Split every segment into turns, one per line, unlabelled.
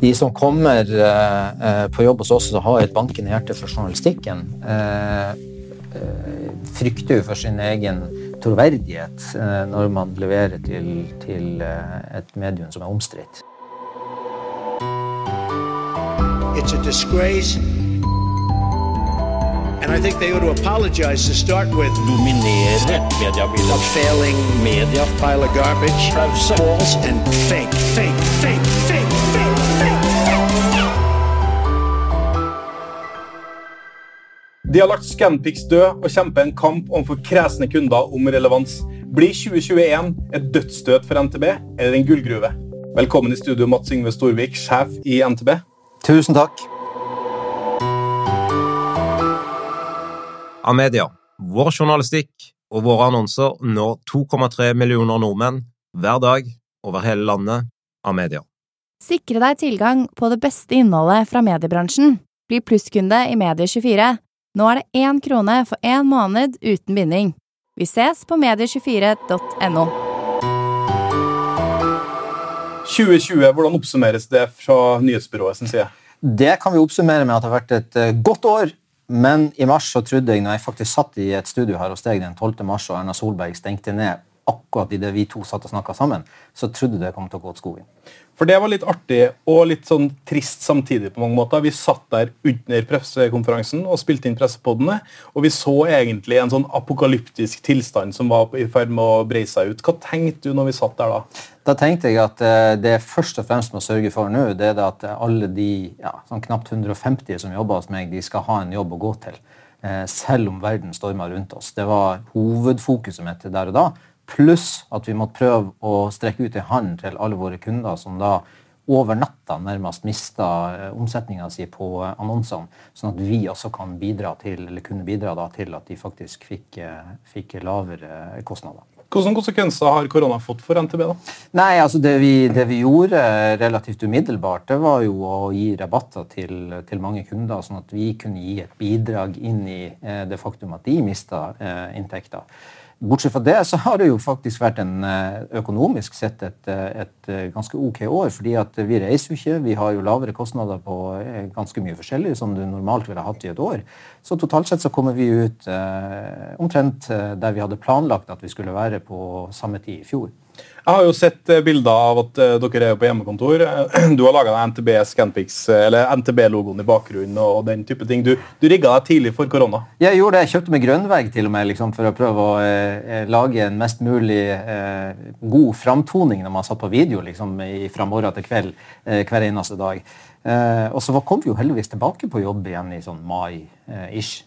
De som kommer eh, på jobb hos oss og har et bankende hjerte for journalistikken, eh, eh, frykter jo for sin egen troverdighet eh, når man leverer til, til eh, et medium som er omstridt.
It's a disgrace. And I think they ought to apologize to start with.
dominere mediebildet.
A failing
Media
pile of garbage, false and fake, fake, fake, fake,
De har lagt Scanpix død og kjemper en kamp overfor kresne kunder om relevans. Blir 2021 et dødsstøt for NTB eller en gullgruve? Velkommen i studio, Mats Yngve Storvik, sjef i NTB.
Tusen takk.
Amedia. Vår journalistikk og våre annonser når 2,3 millioner nordmenn hver dag over hele landet. Amedia.
Sikre deg tilgang på det beste innholdet fra mediebransjen. Bli plusskunde i Medie24. Nå er det én krone for én måned uten binding. Vi ses på medie24.no.
2020, hvordan oppsummeres det fra nyhetsbyrået sin side?
Det kan vi oppsummere med at det har vært et eh, godt år. Men i mars så trodde jeg, når jeg faktisk satt i et studio her hos deg den 12. mars, og Erna Solberg stengte ned akkurat idet vi to satt og snakka sammen, så trodde jeg det kom til å gå til skogen.
For det var litt artig og litt sånn trist samtidig på mange måter. Vi satt der under pressekonferansen og spilte inn pressepodene, og vi så egentlig en sånn apokalyptisk tilstand som var i ferd med å breie seg ut. Hva tenkte du når vi satt der da?
Da tenkte jeg at eh, det jeg først og fremst må sørge for nå, det er at alle de ja, sånn knapt 150 som jobber hos meg, de skal ha en jobb å gå til. Eh, selv om verden stormer rundt oss. Det var hovedfokuset mitt der og da. Pluss at vi måtte prøve å strekke ut en hånd til alle våre kunder som da over natta nærmest mista omsetninga si på eh, annonsene, sånn at vi også kan bidra til, eller kunne bidra da, til at de faktisk fikk, eh, fikk lavere kostnader.
Hvilke konsekvenser har korona fått for NTB? da?
Nei, altså det vi, det vi gjorde relativt umiddelbart, det var jo å gi rabatter til, til mange kunder, sånn at vi kunne gi et bidrag inn i eh, det faktum at de mista eh, inntekter. Bortsett fra det så har det jo faktisk vært en eh, økonomisk sett et, eh, et eh, ganske ok år. fordi at vi reiser jo ikke, vi har jo lavere kostnader på ganske mye forskjellig som du normalt ville hatt i et år. Så totalt sett så kommer vi ut eh, omtrent der vi hadde planlagt at vi skulle være på samme tid i fjor.
Jeg har jo sett eh, bilder av at eh, dere er på hjemmekontor. Eh, Du har laga NTB Scanpix, eller NTB-logoen i bakgrunnen og den type ting. Du, du rigga deg tidlig for korona.
Jeg gjorde det. Jeg kjøpte meg grønnvegg til og med, liksom, for å prøve å eh, lage en mest mulig eh, god framtoning når man satt på video liksom, fra morgen til kveld eh, hver eneste dag. Og så kom vi jo heldigvis tilbake på jobb igjen i sånn mai-ish.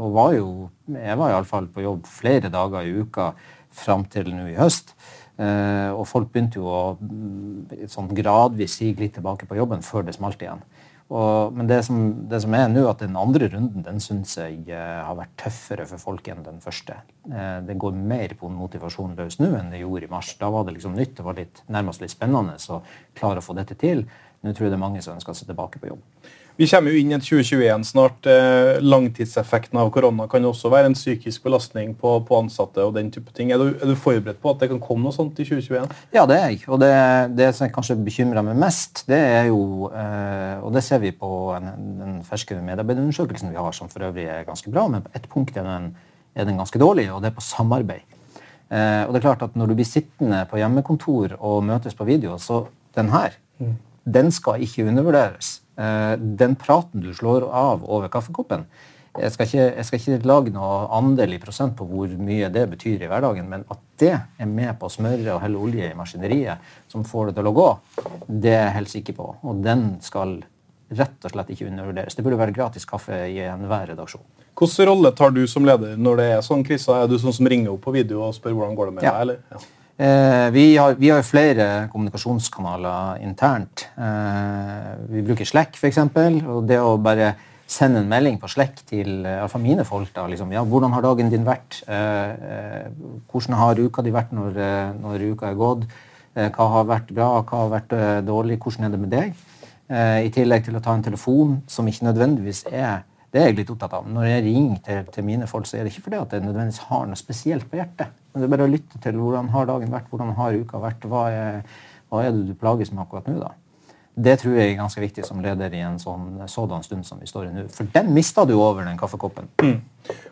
Og var jo, jeg var iallfall på jobb flere dager i uka fram til nå i høst. Eh, og folk begynte jo å mm, sånn gradvis sige litt tilbake på jobben før det smalt igjen. Og, men det som, det som er nå, at den andre runden den syns jeg eh, har vært tøffere for folk enn den første. Eh, det går mer på motivasjon løs nå enn det gjorde i mars. Da var det liksom nytt. Det var litt, nærmest litt spennende å klare å få dette til. Nå tror jeg det er mange som ønsker seg tilbake på jobb.
Vi kommer jo inn i et 2021 snart. Eh, Langtidseffekten av korona kan også være en psykisk belastning på, på ansatte. og den type ting. Er du, er du forberedt på at det kan komme noe sånt i 2021?
Ja, det er jeg. Og det, det som kanskje bekymrer meg mest, det er jo eh, Og det ser vi på en, den ferske medarbeiderundersøkelsen vi har, som for øvrig er ganske bra, men på ett punkt er den, er den ganske dårlig, og det er på samarbeid. Eh, og det er klart at Når du blir sittende på hjemmekontor og møtes på video, så den her, den skal ikke undervurderes. Eh, den praten du slår av over kaffekoppen, jeg skal, ikke, jeg skal ikke lage noe andel i prosent på hvor mye det betyr i hverdagen, men at det er med på å smøre og helle olje i maskineriet som får det til å gå, det er jeg helt sikker på. Og den skal rett og slett ikke undervurderes. Det burde være gratis kaffe i enhver redaksjon.
Hvilken rolle tar du som leder når det er sånn kriser? Er du sånn som ringer opp på video og spør hvordan går det med
Ja.
deg? eller? Ja.
Eh, vi, har, vi har flere kommunikasjonskanaler internt. Eh, vi bruker Slack, f.eks. Og det å bare sende en melding på Slack til eh, i hvert fall mine folk da, liksom, ja, Hvordan har dagen din vært? Hvordan har uka di vært når, når uka er gått? Hva har vært bra? Hva har vært dårlig? Hvordan er det med deg? I tillegg til å ta en telefon som ikke nødvendigvis er det er jeg litt opptatt av. Når jeg ringer til, til mine folk, så er det ikke fordi at jeg nødvendigvis har noe spesielt på hjertet. Men det er bare å lytte til hvordan har dagen vært, hvordan har uka vært, hva er, hva er det du plages med akkurat nå, da. Det tror jeg er ganske viktig som leder i en sånn sådan stund som vi står i nå. For den mista du over den kaffekoppen.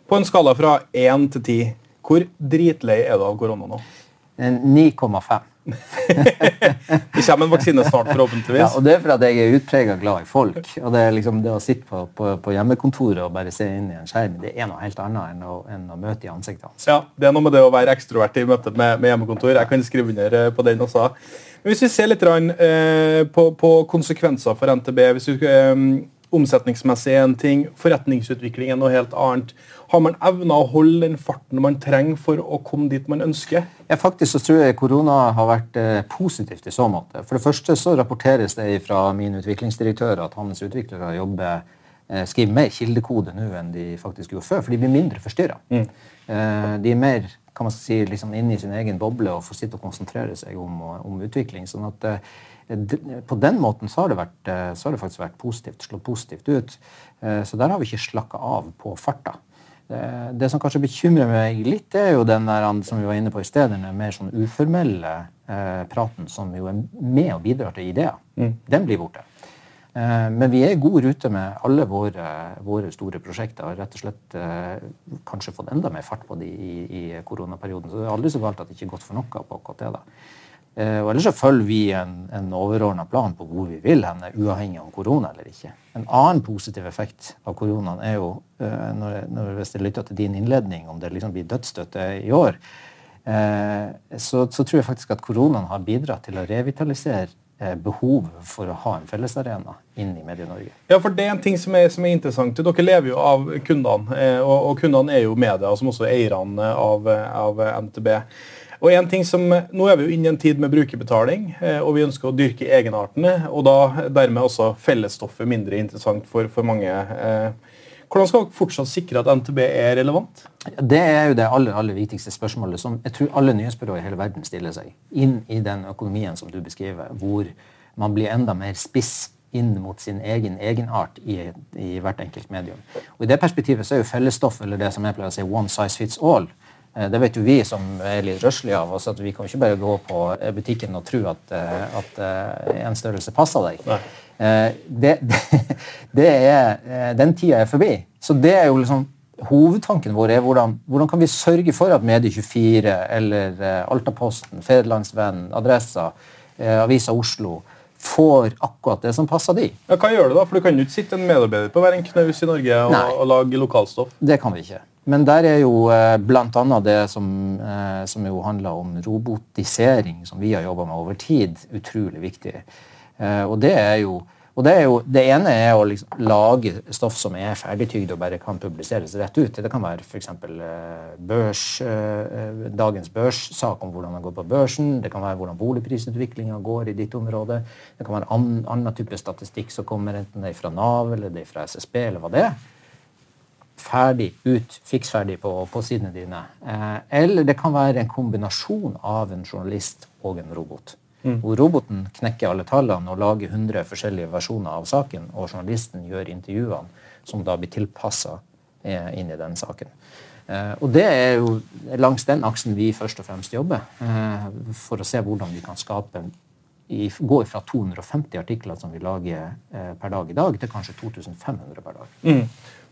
På en skala fra 1 til 10, hvor dritlei er du av korona nå?
En 9,5.
Det kommer en vaksine snart,
Ja, og det er fordi jeg er utprega glad i folk. Og det, er liksom, det å sitte på, på, på hjemmekontoret og bare se inn i en skjerm, det er noe helt annet enn å, enn å møte i ansiktet hans.
Ja, Det er noe med det å være ekstrovert i møte med, med hjemmekontor. Jeg kan skrive under eh, på den også. Men Hvis vi ser litt eh, på, på konsekvenser for NTB hvis vi, eh, Omsetningsmessig er en ting, forretningsutvikling er noe helt annet. Har man evna å holde den farten man trenger for å komme dit man ønsker?
Ja, faktisk så tror jeg korona har vært eh, positivt i så måte. For det første så rapporteres det fra min utviklingsdirektør at hans utviklere jobber eh, skriver mer kildekode nå enn de faktisk gjorde før, for de blir mindre forstyrra. Eh, de er mer kan man si, liksom inne i sin egen boble og får sitte og konsentrere seg om, om utvikling. sånn at eh, på den måten så har, det vært, eh, så har det faktisk vært positivt, slått positivt ut. Eh, Så der har vi ikke slakka av på farta. Det, det som kanskje bekymrer meg litt, er jo den der, som vi var inne på i sted, den mer sånn uformelle eh, praten som jo er med og bidrar til ideer. Den blir borte. Eh, men vi er i god rute med alle våre, våre store prosjekter. og rett og slett eh, kanskje fått enda mer fart på de i, i koronaperioden. Så det er aldri så galt at det ikke er gått for noe på KT. da. Eh, og ellers så følger vi en, en overordna plan på hvor vi vil henne, uavhengig av korona eller ikke. En annen positiv effekt av koronaen er jo, eh, når, når, hvis jeg lytter til din innledning, om det liksom blir dødsstøtte i år, eh, så, så tror jeg faktisk at koronaen har bidratt til å revitalisere eh, behovet for å ha en fellesarena inn i Medie-Norge.
Ja, for det er en ting som er, som er interessant. Dere lever jo av kundene, og, og kundene er jo media, som også er eierne av, av NTB. Og en ting som, Nå er vi jo inne i en tid med brukerbetaling, eh, og vi ønsker å dyrke egenartene. Og da dermed også fellesstoffet mindre interessant for, for mange. Eh, Hvordan skal dere fortsatt sikre at NTB er relevant?
Det er jo det aller, aller viktigste spørsmålet som jeg tror alle nyhetsbyråer i hele verden stiller seg. Inn i den økonomien som du beskriver, hvor man blir enda mer spiss inn mot sin egen egenart i, i hvert enkelt medium. Og I det perspektivet så er jo fellesstoff, eller det som jeg pleier å si, one size fits all, eh, det vet jo vi som er litt røslige av oss, at vi kan ikke bare gå på butikken og tro at, eh, at eh, en størrelse passer deg. Eh, Det, det, det er, eh, den tida er forbi. Så det er jo liksom Hovedtanken vår er hvordan, hvordan kan vi sørge for at Medie24 eller eh, Altaposten, Federlandsvennen, Adressa, eh, Avisa Oslo får akkurat det som passer de.
Ja, hva gjør du da? For Du kan jo ikke sitte en medarbeider på hver en knaus i Norge og, og lage lokalstoff.
Det kan vi ikke. Men der er jo bl.a. blant annet det som, eh, som jo handler om robotisering, som vi har jobba med over tid, utrolig viktig. Eh, og det er jo og det, jo, det ene er å liksom lage stoff som er ferdigtygd og bare kan publiseres rett ut. Det kan være f.eks. Børs, eh, dagens børssak om hvordan det går på børsen. Det kan være hvordan boligprisutviklinga går i ditt område. Det kan være an, annen type statistikk som kommer enten det er fra Nav eller det er fra SSB eller hva det er ferdig ut, fiksferdig på, på sidene dine. Eh, eller det kan være en kombinasjon av en journalist og en robot. Hvor roboten knekker alle tallene og lager 100 forskjellige versjoner av saken, og journalisten gjør intervjuene som da blir tilpassa eh, inn i den saken. Eh, og det er jo langs den aksen vi først og fremst jobber, eh, for å se hvordan vi kan skape i, gå fra 250 artikler som vi lager per dag i dag, til kanskje 2500 per dag.
Mm.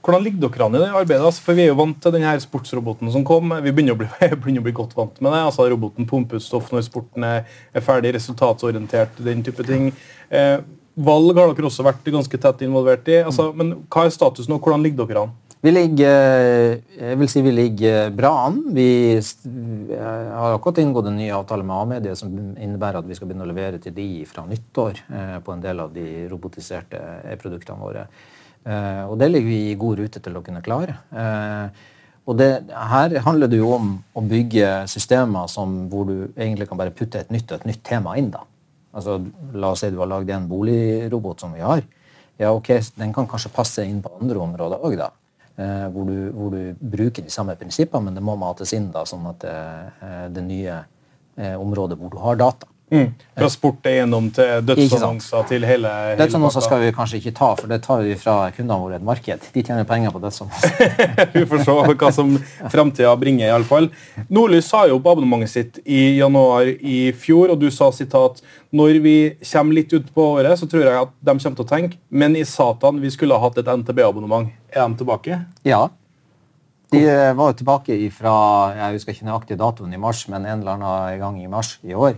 Hvordan ligger dere an i det arbeidet? Altså, for Vi er jo vant til denne sportsroboten som kom. Vi begynner å bli, begynner å bli godt vant med det. Altså, roboten pumper ut stoff når sporten er, er ferdig, resultatorientert, den type ting. Eh, valg har dere også vært ganske tett involvert i. Altså, men Hva er statusen, og Hvordan ligger dere an?
Vi ligger, jeg vil si vi ligger bra an. Vi har akkurat inngått en ny avtale med A-medie som innebærer at vi skal begynne å levere til de fra nyttår eh, på en del av de robotiserte eh, produktene våre. Eh, Og det ligger vi i god rute til å kunne klare. Eh, Og det, her handler det jo om å bygge systemer som, hvor du egentlig kan bare putte et nytt og et nytt tema inn. da. Altså, La oss si du har lagd en boligrobot som vi har. Ja, ok, Den kan kanskje passe inn på andre områder òg. Eh, hvor, du, hvor du bruker de samme prinsippene, men det må mates inn da, sånn at det, eh, det nye eh, området hvor du har data,
Mm. Fra gjennom til dødsannonser til hele, hele
Dødsannonser skal vi kanskje ikke ta, for det tar vi fra kundene våre et marked. De tjener penger på dødsannonser.
Vi får se hva som framtida bringer. i alle fall. Nordlys sa jo på abonnementet sitt i januar i fjor, og du sa sitat når vi kommer litt ut på året, så tror jeg at de kommer til å tenke men i satan, vi skulle ha hatt et NTB-abonnement. Er de tilbake?
Ja. De eh, var jo tilbake fra jeg husker ikke nøyaktig datoen i mars, men en eller annen gang i mars i år.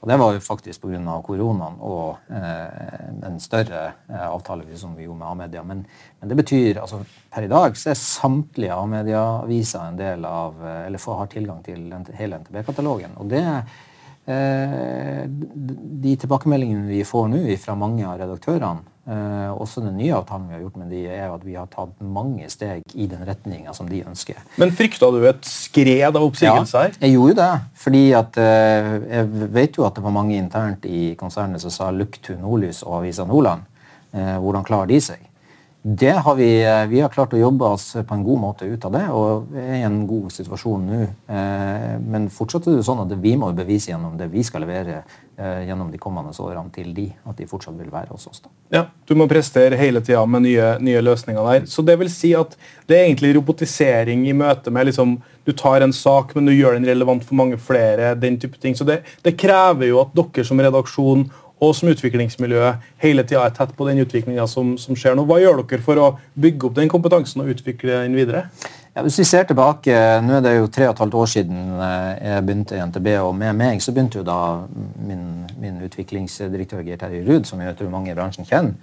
Og det var jo faktisk pga. koronaen og eh, den større eh, avtale som vi gjorde med A-media. Men, men det betyr altså per i dag så er samtlige A-media-aviser en del av eh, eller har tilgang til hele NTB-katalogen. Og det eh, de tilbakemeldingene vi får nå fra mange av redaktørene, eh, også den nye avtalen vi har gjort med de, er at vi har tatt mange steg i den retninga som de ønsker.
Men frykta du et skred av oppsigelser?
jeg gjorde det. Fordi at eh, jeg vet jo at det var mange internt i konsernet som sa 'look to Nordlys' og Avisa Nordland'. Eh, hvordan klarer de seg? Det har vi, eh, vi har klart å jobbe oss på en god måte ut av det, og er i en god situasjon nå. Eh, men fortsatt er det sånn at vi må bevise gjennom det vi skal levere eh, gjennom de kommende årene til de, at de fortsatt vil være hos oss. da.
Ja, Du må prestere hele tida med nye, nye løsninger der. Så det vil si at det er egentlig robotisering i møte med liksom, Du tar en sak, men du gjør den relevant for mange flere. den type ting. Så det, det krever jo at dere som redaksjon og som utviklingsmiljø hele tida er tett på den utviklinga som, som skjer nå. Hva gjør dere for å bygge opp den kompetansen og utvikle den videre?
Ja, hvis vi ser tilbake, Nå er det jo tre og et halvt år siden eh, jeg begynte i NTB, og med meg så begynte jo da min, min utviklingsdirektør Geir Terje Ruud, som jeg tror mange i bransjen kjenner,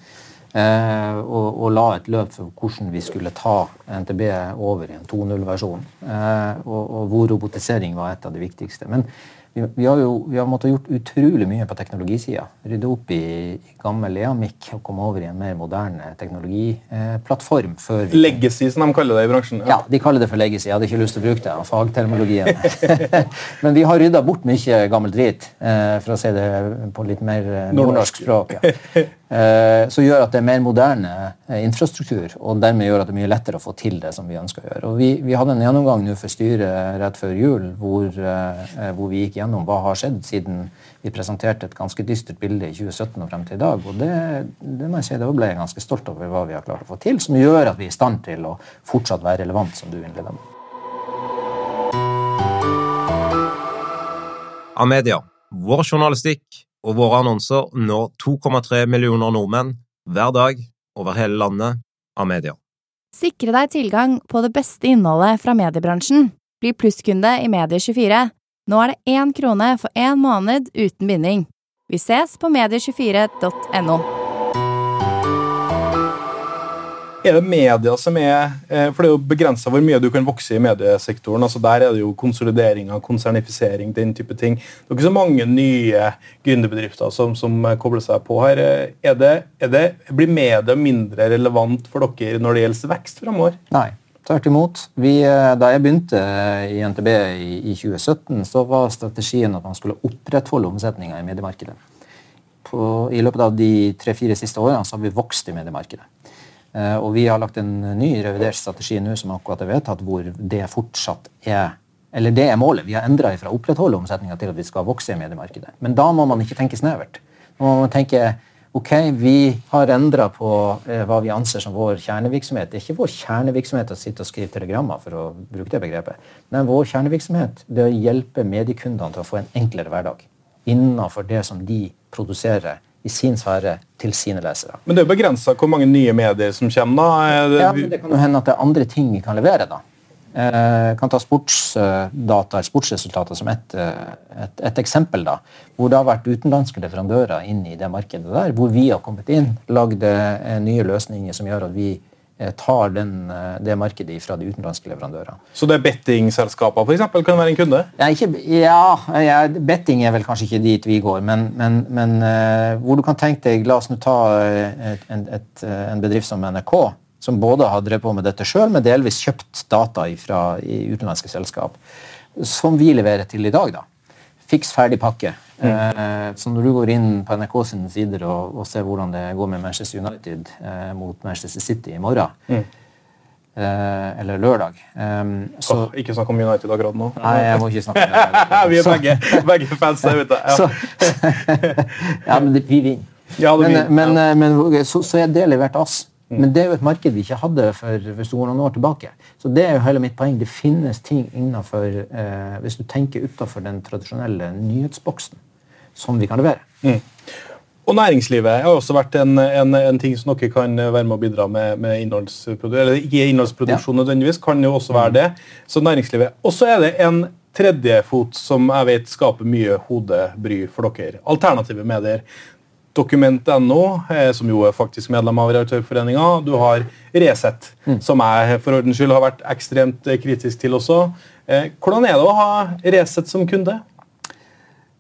eh, og, og la et løp for hvordan vi skulle ta NTB over i en 2.0-versjon, eh, og, og hvor robotisering var et av de viktigste. Men vi, vi har jo vi har måttet gjort utrolig mye på teknologisida. Rydde opp i, i gammel Leamik og komme over i en mer moderne teknologiplattform. Eh, vi
Legacy, som de kaller det i bransjen.
ja, de kaller det for legacy. Jeg hadde ikke lyst til å bruke det. fagtermologien. Men vi har rydda bort mye gammel drit, eh, for å si det på litt mer nordnorsk språk. Ja. Eh, som gjør at det er mer moderne eh, infrastruktur, og dermed gjør at det er mye lettere å få til det som vi ønsker å gjøre. Og vi, vi hadde en gjennomgang nå for styret rett før jul hvor, eh, hvor vi gikk gjennom hva har skjedd siden vi presenterte et ganske dystert bilde i 2017 og frem til i dag. Og det, det må jeg si, da ble jeg ganske stolt over hva vi har klart å få til, som gjør at vi er i stand til å fortsatt være relevant, som du innleda med.
Amedia. Vår journalistikk og våre annonser når 2,3 millioner nordmenn hver dag over hele landet. av media.
Sikre deg tilgang på det beste innholdet fra mediebransjen. Bli plusskunde i Medie24. Nå er det én krone for én måned uten binding. Vi ses på medie24.no.
Er det media som er eh, For det er jo begrensa hvor mye du kan vokse i mediesektoren. altså Der er det jo konsolideringer, konsernifisering, den type ting. Det er ikke så mange nye gründerbedrifter som, som kobler seg på her. Eh, Er det, er det, blir media mindre relevant for dere når det gjelder vekst fremover?
Nei. Tvert imot. Vi, eh, da jeg begynte i NTB i, i 2017, så var strategien at man skulle opprettholde omsetninga i mediemarkedet. På, I løpet av de tre-fire siste årene så har vi vokst i mediemarkedet. Eh, og vi har lagt en ny revidert strategi nå som akkurat er vedtatt, hvor det fortsatt er eller det er målet. Vi har endra fra å opprettholde omsetninga til at vi skal vokse i mediemarkedet. Men da må man ikke tenke snevert. Nå må man tenke ok, vi har endra på eh, hva vi anser som vår kjernevirksomhet. Det er ikke vår kjernevirksomhet å sitte og skrive telegrammer, for å bruke det begrepet. Men vår kjernevirksomhet det er å hjelpe mediekundene til å få en enklere hverdag innenfor det som de produserer i sin sfære til sine lesere.
Men det er jo begrensa hvor mange nye medier som kommer. da. Det,
Ja, men Det kan jo hende at det er andre ting vi kan levere. da. Eh, kan ta sportsdata, sportsresultater som et, eh, et, et eksempel. da, Hvor det har vært utenlandske leverandører inn i det markedet der, hvor vi har kommet inn, lagd eh, nye løsninger som gjør at vi tar den, eh, det markedet fra de utenlandske leverandørene.
Så det er bettingselskaper for eksempel, kan være en kunde?
Ja, ikke, ja, betting er vel kanskje ikke dit vi går, men, men, men uh, hvor du kan tenke deg La oss nå ta eh, et, et, eh, en bedrift som NRK, som både har drevet på med dette sjøl, men delvis kjøpt data fra utenlandske selskap, som vi leverer til i dag. da. Fiks ferdig pakke. Eh, så når du går inn på NRK sine sider og, og ser hvordan det går med Manchester United eh, mot Manchester City i morgen, eh, eller lørdag. Um, så
oh, ikke snakk om United akkurat nå.
Nei, jeg må ikke snakke om det.
Vi er begge, begge fans der ute. Ja.
Så, ja, men det, vi vinner.
Ja,
Men, men,
ja. Mm.
men så, så er det levert oss. Men det er jo et marked vi ikke hadde for for noen år tilbake. Så det er jo hele mitt poeng. Det finnes ting innenfor, eh, hvis du tenker utenfor den tradisjonelle nyhetsboksen, som vi kan levere.
Og næringslivet har også vært en, en, en ting som dere kan være med å bidra med, med innholdsproduksjon. Eller ikke innholdsproduksjon nødvendigvis, kan jo også være det. Så næringslivet. Og så er det en tredje fot som jeg vet skaper mye hodebry for dere. Alternative medier. Dokument.no, eh, som jo er faktisk medlem av Redaktørforeninga. Du har Resett, som jeg for ordens skyld har vært ekstremt eh, kritisk til også. Eh, Hvordan er det å ha Resett som kunde?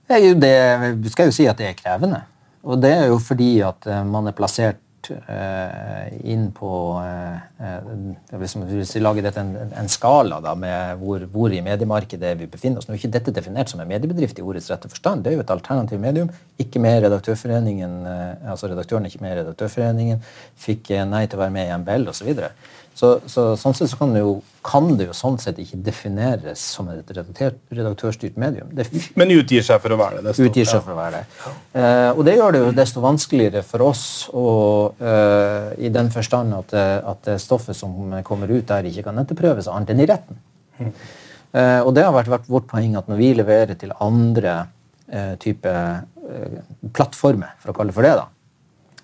Det skal jeg jo si at det er krevende. Og det er jo fordi at eh, man er plassert eh, inn på eh, Hvis vi lager dette en, en skala da, med hvor, hvor i mediemarkedet vi befinner oss Nå er ikke dette definert som en mediebedrift i ordets rette forstand. Det er jo et alternativt medium. Ikke med Redaktørforeningen, altså Redaktøren ikke med Redaktørforeningen. Fikk nei til å være med i MBL osv. Så, videre. Så, så sånn sett så kan det, jo, kan det jo sånn sett ikke defineres som et redaktørstyrt medium. Det
Men utgir seg for å være det. Desto,
utgir seg for å være det. Eh, og det gjør det jo desto vanskeligere for oss å, eh, i den forstand at, eh, at stoffet som kommer ut der, ikke kan etterprøves annet enn i retten. Eh, og det har vært, vært vårt poeng at når vi leverer til andre eh, type eh, plattformer, for å kalle det for det, da,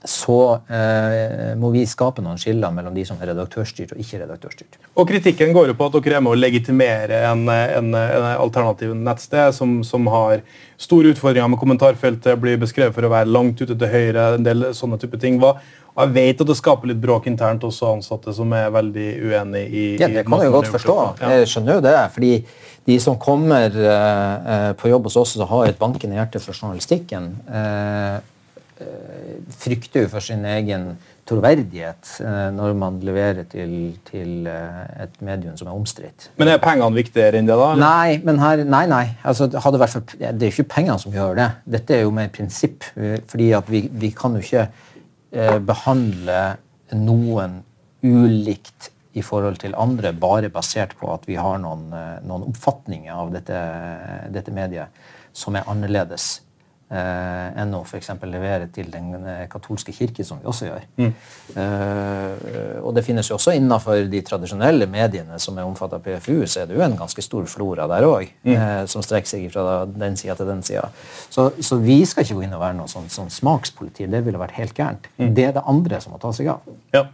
så eh, må vi skape noen skiller mellom de som er redaktørstyrt og ikke redaktørstyrt.
Og kritikken går jo på at dere er med å legitimere en, en, en alternativ nettsted som, som har store utfordringer med kommentarfeltet, blir beskrevet for å være langt ute til høyre, en del sånne type ting. Hva, og jeg vet at det skaper litt bråk internt også ansatte som er veldig uenig i
Ja, det kan jeg jo godt forstå.
Ja.
Jeg skjønner jo det. fordi de som kommer eh, eh, på jobb hos oss og har et bankende hjerte for journalistikken, eh, frykter jo for sin egen troverdighet eh, når man leverer til, til eh, et medium som er omstridt.
Men er pengene viktigere enn det, da? eller?
Nei, men her, nei, nei. Altså, for, det er ikke pengene som gjør det. Dette er jo mer prinsipp. eh, fordi at vi, vi kan jo ikke eh, behandle noen ulikt i forhold til andre bare basert på at vi har noen, eh, noen oppfatninger av dette, dette mediet som er annerledes eh, enn å f.eks. levere til den eh, katolske kirke, som vi også gjør. Eh, og det finnes jo også innenfor de tradisjonelle mediene som er omfattet av PFU, så er det jo en ganske stor flora der òg, eh, som strekker seg fra den sida til den sida. Så, så vi skal ikke gå inn og være noe sånn, sånn smakspoliti. Det ville vært helt gærent. Det er det andre som må ta seg av.
Ja.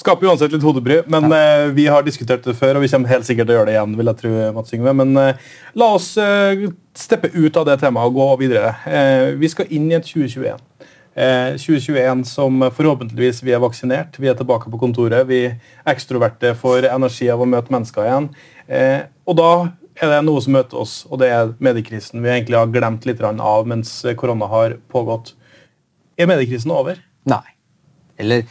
Skaper uansett litt hodebry, men eh, vi har diskutert det før, og vi kommer helt sikkert til å gjøre det igjen. vil jeg tro, Mats Yngve. Men uh, la oss uh, steppe ut av det temaet og gå videre. Vi skal inn i et 2021. Eh, 2021 som forhåpentligvis vi er vaksinert, vi er tilbake på kontoret. Vi ekstroverte får energi av å møte mennesker igjen. Og da er det noe som møter oss, og det er mediekrisen vi egentlig har glemt litt av mens korona har pågått. Er mediekrisen over?
Nei. Eller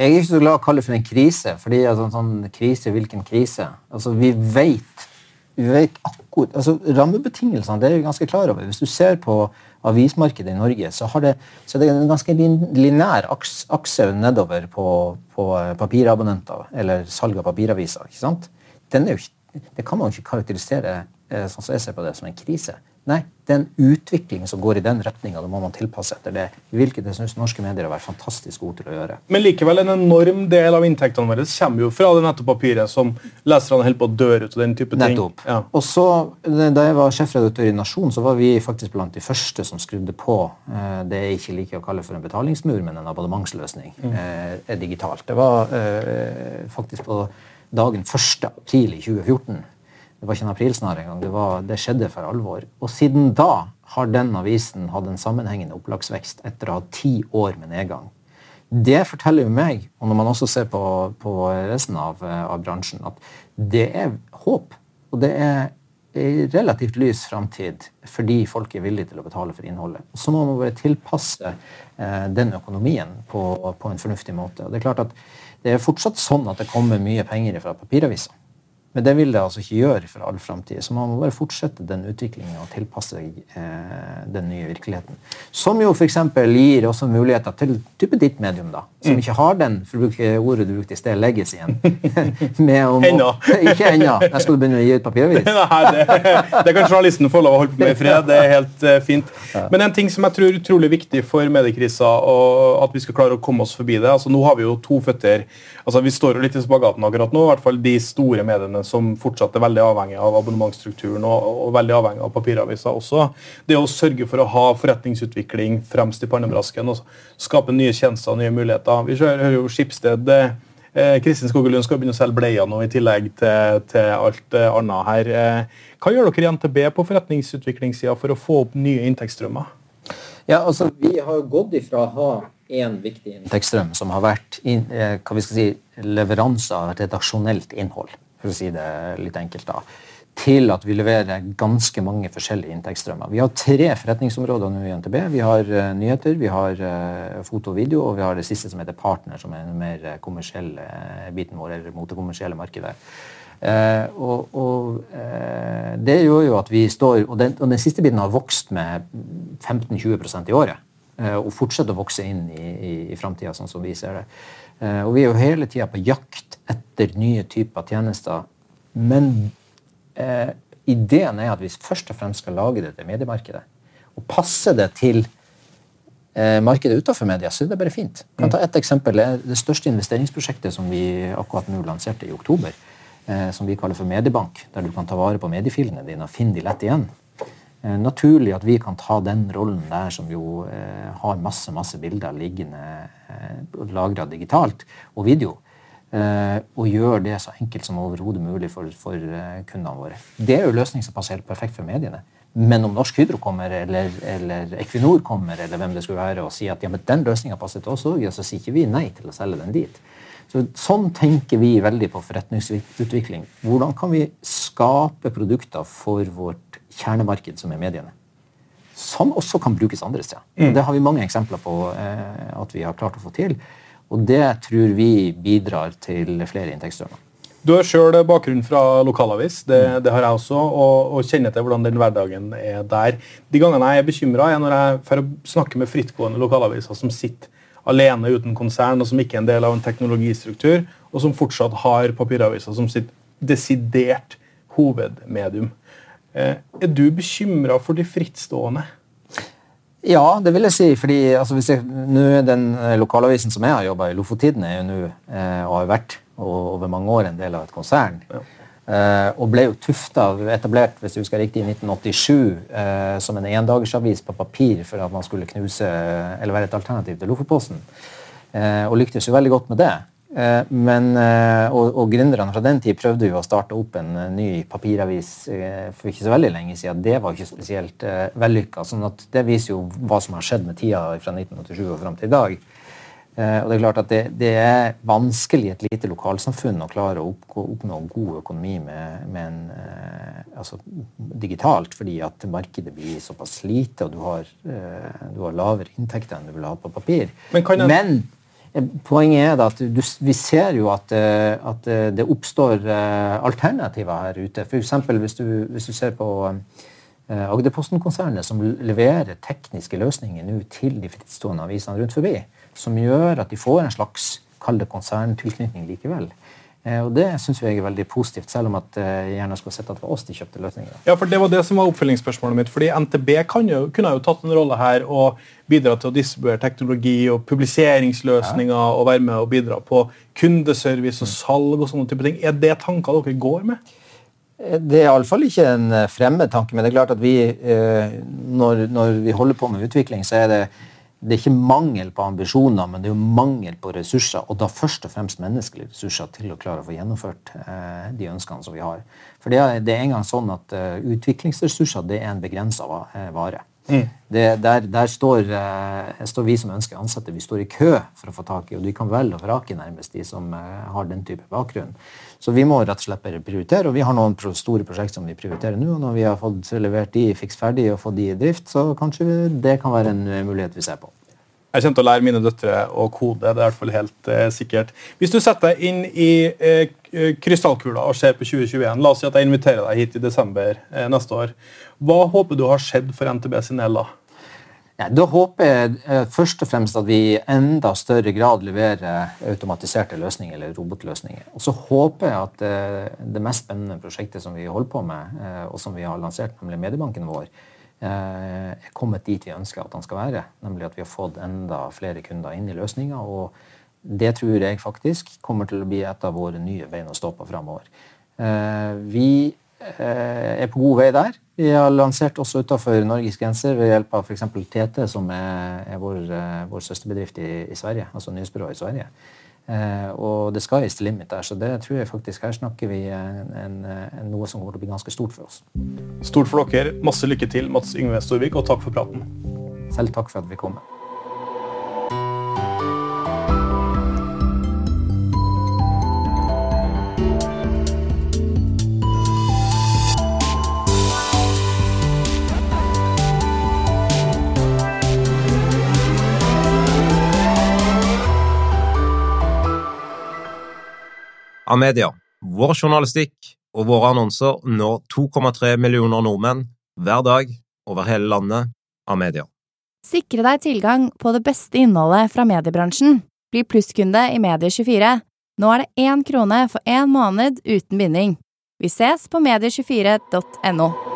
Jeg er ikke så glad i å kalle det for en krise, fordi altså, sånn krise, hvilken krise? Altså, Vi vet vi vet akkurat, altså Rammebetingelsene det er vi ganske klar over. Hvis du ser på avismarkedet i Norge, så, har det, så er det en ganske lin- linær aks, akse nedover på, på eh, papirabonnenter, eller salg av papiraviser. ikke sant? Den er jo ikke, det kan man jo ikke karakterisere eh, sånn som jeg ser på det, som en krise. Nei, det er en utvikling som går i den retninga. Det må man tilpasse etter det. Hvilket jeg synes norske medier har vært fantastisk gode til å gjøre.
Men likevel, en enorm del av inntektene våre kommer jo fra det nettopp papiret som leserne holder på å dø ut. og den type ting.
Nettopp.
Ja.
Og så, Da jeg var sjefredaktør i Nasjon, så var vi faktisk blant de første som skrudde på eh, det jeg ikke liker å kalle for en betalingsmur, men en abonnementsløsning eh, er digitalt. Det var eh, faktisk på dagen 1. april i 2014. Det var ikke en aprilsnarr engang. Det, var, det skjedde for alvor. Og siden da har den avisen hatt en sammenhengende opplagsvekst etter å ha ti år med nedgang. Det forteller jo meg, og når man også ser på, på resten av, eh, av bransjen, at det er håp. Og det er en relativt lys framtid fordi folk er villige til å betale for innholdet. Så må man bare tilpasse eh, den økonomien på, på en fornuftig måte. Og det er klart at det er fortsatt sånn at det kommer mye penger fra papiraviser. Men det vil det altså ikke gjøre for all framtid. Så man må bare fortsette den utviklingen og tilpasse seg eh, den nye virkeligheten. Som jo f.eks. gir også muligheter til type ditt medium, da. Som ikke har den, for å bruke ordet du brukte i sted, legacyen. igjen.
Ennå.
ikke ennå. Der skal du begynne å gi ut papiravis.
Nei, det, det kan journalisten få lov å holde på med i fred. Det er helt eh, fint. Men en ting som jeg tror er utrolig viktig for mediekrisa, og at vi skal klare å komme oss forbi det altså Nå har vi jo to føtter. altså Vi står jo litt i spagaten akkurat nå, i hvert fall de store mediene som fortsatt er veldig avhengig av abonnementsstrukturen og, og veldig avhengig av papiraviser også. Det å sørge for å ha forretningsutvikling fremst i pannebrasken og skape nye tjenester og nye muligheter. Vi hører jo Skipsted eh, Kristin Skogelund skal begynne å selge bleier nå, i tillegg til, til alt eh, annet her. Eh, hva gjør dere i NTB på forretningsutviklingssida for å få opp nye inntektsstrømmer?
Ja, altså, Vi har gått ifra å ha én viktig inntektsstrøm, som har vært in, hva vi skal si, leveranse av redaksjonelt innhold, for å si det litt enkelt, da, til at vi leverer ganske mange forskjellige inntektsstrømmer. Vi har tre forretningsområder nå i NTB. Vi har eh, nyheter, vi har eh, foto og video, og vi har det siste som heter Partner, som er den mer eh, kommersielle biten vår, eller mot det kommersielle markedet. Eh, og og eh, det gjør jo at vi står Og den, og den siste biten har vokst med 15-20% i året. eh, og fortsetter å vokse inn i, i, i framtida, sånn som vi ser det. Og vi er jo hele tida på jakt etter nye typer tjenester. Men eh, ideen er at vi først og fremst skal lage det til mediemarkedet. Og passe det til eh, markedet utenfor media, så er det bare fint. Jeg kan ta et eksempel. Det største investeringsprosjektet som vi akkurat nå lanserte i oktober, eh, som vi kaller for Mediebank, der du kan ta vare på mediefilene dine og finne de lett igjen. Eh, naturlig at vi kan ta den rollen der som jo eh, har masse masse bilder liggende eh, lagra digitalt, og video. Eh, og gjøre det så enkelt som overhodet mulig for, for eh, kundene våre. Det er jo løsning som passer helt perfekt for mediene. Men om Norsk Hydro kommer, eller, eller Equinor kommer, eller hvem det skulle være, og sier at ja, men den løsninga passer til oss òg, så sier ikke vi nei til å selge den dit. Så, sånn tenker vi veldig på forretningsutvikling. Hvordan kan vi skape produkter for vårt kjernemarked, som er mediene? Som også kan brukes andre steder. Mm. Det har vi mange eksempler på eh, at vi har klart å få til. Og det tror vi bidrar til flere inntektsstrømmer.
Du har sjøl bakgrunn fra lokalavis, det, det har jeg også, og, og kjenner til hvordan den hverdagen er der. De gangene jeg er bekymra, er når jeg får snakke med frittgående lokalaviser som sitter alene uten konsern, og som ikke er en del av en teknologistruktur, og som fortsatt har papiraviser som sitt desidert hovedmedium. Eh, er du bekymra for de frittstående?
Ja, det vil jeg si. fordi altså, hvis jeg, er Den eh, lokalavisen som jeg har jobba i, Lofotiden, er jo nå, eh, og har vært og over mange år en del av et konsern. Eh, og ble jo tufta, etablert hvis du husker riktig, i 1987 eh, som en endagersavis på papir for at man skulle knuse eller være et alternativ til Lofotposten. Eh, og lyktes jo veldig godt med det. Eh, men, eh, og og gründerne fra den tid prøvde jo å starte opp en eh, ny papiravis for ikke så veldig lenge siden. Det var ikke spesielt vellykka. Sånn at det viser jo hva som har skjedd med tida fra 1987 og fram til i dag. Og Det er klart at det, det er vanskelig i et lite lokalsamfunn å klare å opp, oppnå god økonomi med, med en, altså, digitalt, fordi at markedet blir såpass lite, og du har, du har lavere inntekter enn du ville hatt på papir.
Men kan jeg-
Men poenget er at du, vi ser jo at, eh, at eh, det oppstår eh, alternativer her ute. Eksempel hvis hvis du ser på eh, Agderposten-konsernet, som leverer tekniske løsninger nå til de frittstående avisene rundt forbi, som gjør at de får en slags kall det konserntilknytning likevel. Eh, Og Det syns jeg er veldig positivt, selv om at eh, jeg gjerne skulle sett at det var oss de kjøpte løsninger.
Ja, for Det var det som var oppfølgingsspørsmålet mitt. fordi NTB kan jo, kunne jo tatt en rolle her og bidra til å distribuere teknologi og publiseringsløsninger og være med og bidra på kundeservice og salg og sånne type ting. Er det tanker dere går med?
Det er iallfall ikke en eh, fremmed tanke, men det er klart at vi, eh, når, når vi holder på med utvikling, så er det, det er ikke mangel på ambisjoner, men det er jo mangel på ressurser, og da først og fremst menneskelige ressurser til å klare å få gjennomført eh, de ønskene som vi har. For det er, det er engang sånn at uh, utviklingsressurser det er en begrensa vare. Det, der der står, uh, står vi som ønsker ansatte, vi står i kø for å få tak i, og de kan velge og vrake nærmest de som uh, har den type bakgrunn. Så vi må rett og slett bare prioritere, og vi har noen store prosjekt som vi prioriterer nå. og Når vi har fått levert de fiks ferdig og fått de i drift, så kanskje det kan være en mulighet vi ser på.
Jeg kommer til å lære mine døtre å kode. det er i hvert fall helt eh, sikkert. Hvis du setter deg inn i eh, krystallkula og ser på 2021, la oss si at jeg inviterer deg hit i desember eh, neste år. Hva håper du har skjedd for NTB sin del da?
Ja, da håper jeg eh, først og fremst at vi i enda større grad leverer automatiserte løsninger eller robotløsninger. Og så håper jeg at eh, det mest spennende prosjektet som vi holder på med, eh, og som vi har lansert, nemlig mediebanken vår, eh, er kommet dit vi ønsker at den skal være. Nemlig at vi har fått enda flere kunder inn i løsninga. Og det tror jeg faktisk kommer til å bli et av våre nye bein å stå på framover. Eh, vi eh, er på god vei der. Vi har lansert også utenfor Norges grenser ved hjelp av f.eks. TT, som er, er vår, eh, vår, søsterbedrift i, i, Sverige, altså nyhetsbyrået i Sverige. Eh, og det skal is the limit der, så det tror jeg faktisk her snakker vi en, en, en, noe som kommer til å bli ganske stort for oss.
Stort for dere. Masse lykke til, Mats Yngve Storvik, og takk for praten.
Selv takk for at vi kom.
Amedia. Vår journalistikk og våre annonser når 2,3 millioner nordmenn hver dag over hele landet. av media.
Sikre deg tilgang på det beste innholdet fra mediebransjen. Bli plusskunde i Medie24. Nå er det én krone for én måned uten binding. Vi ses på medie24.no.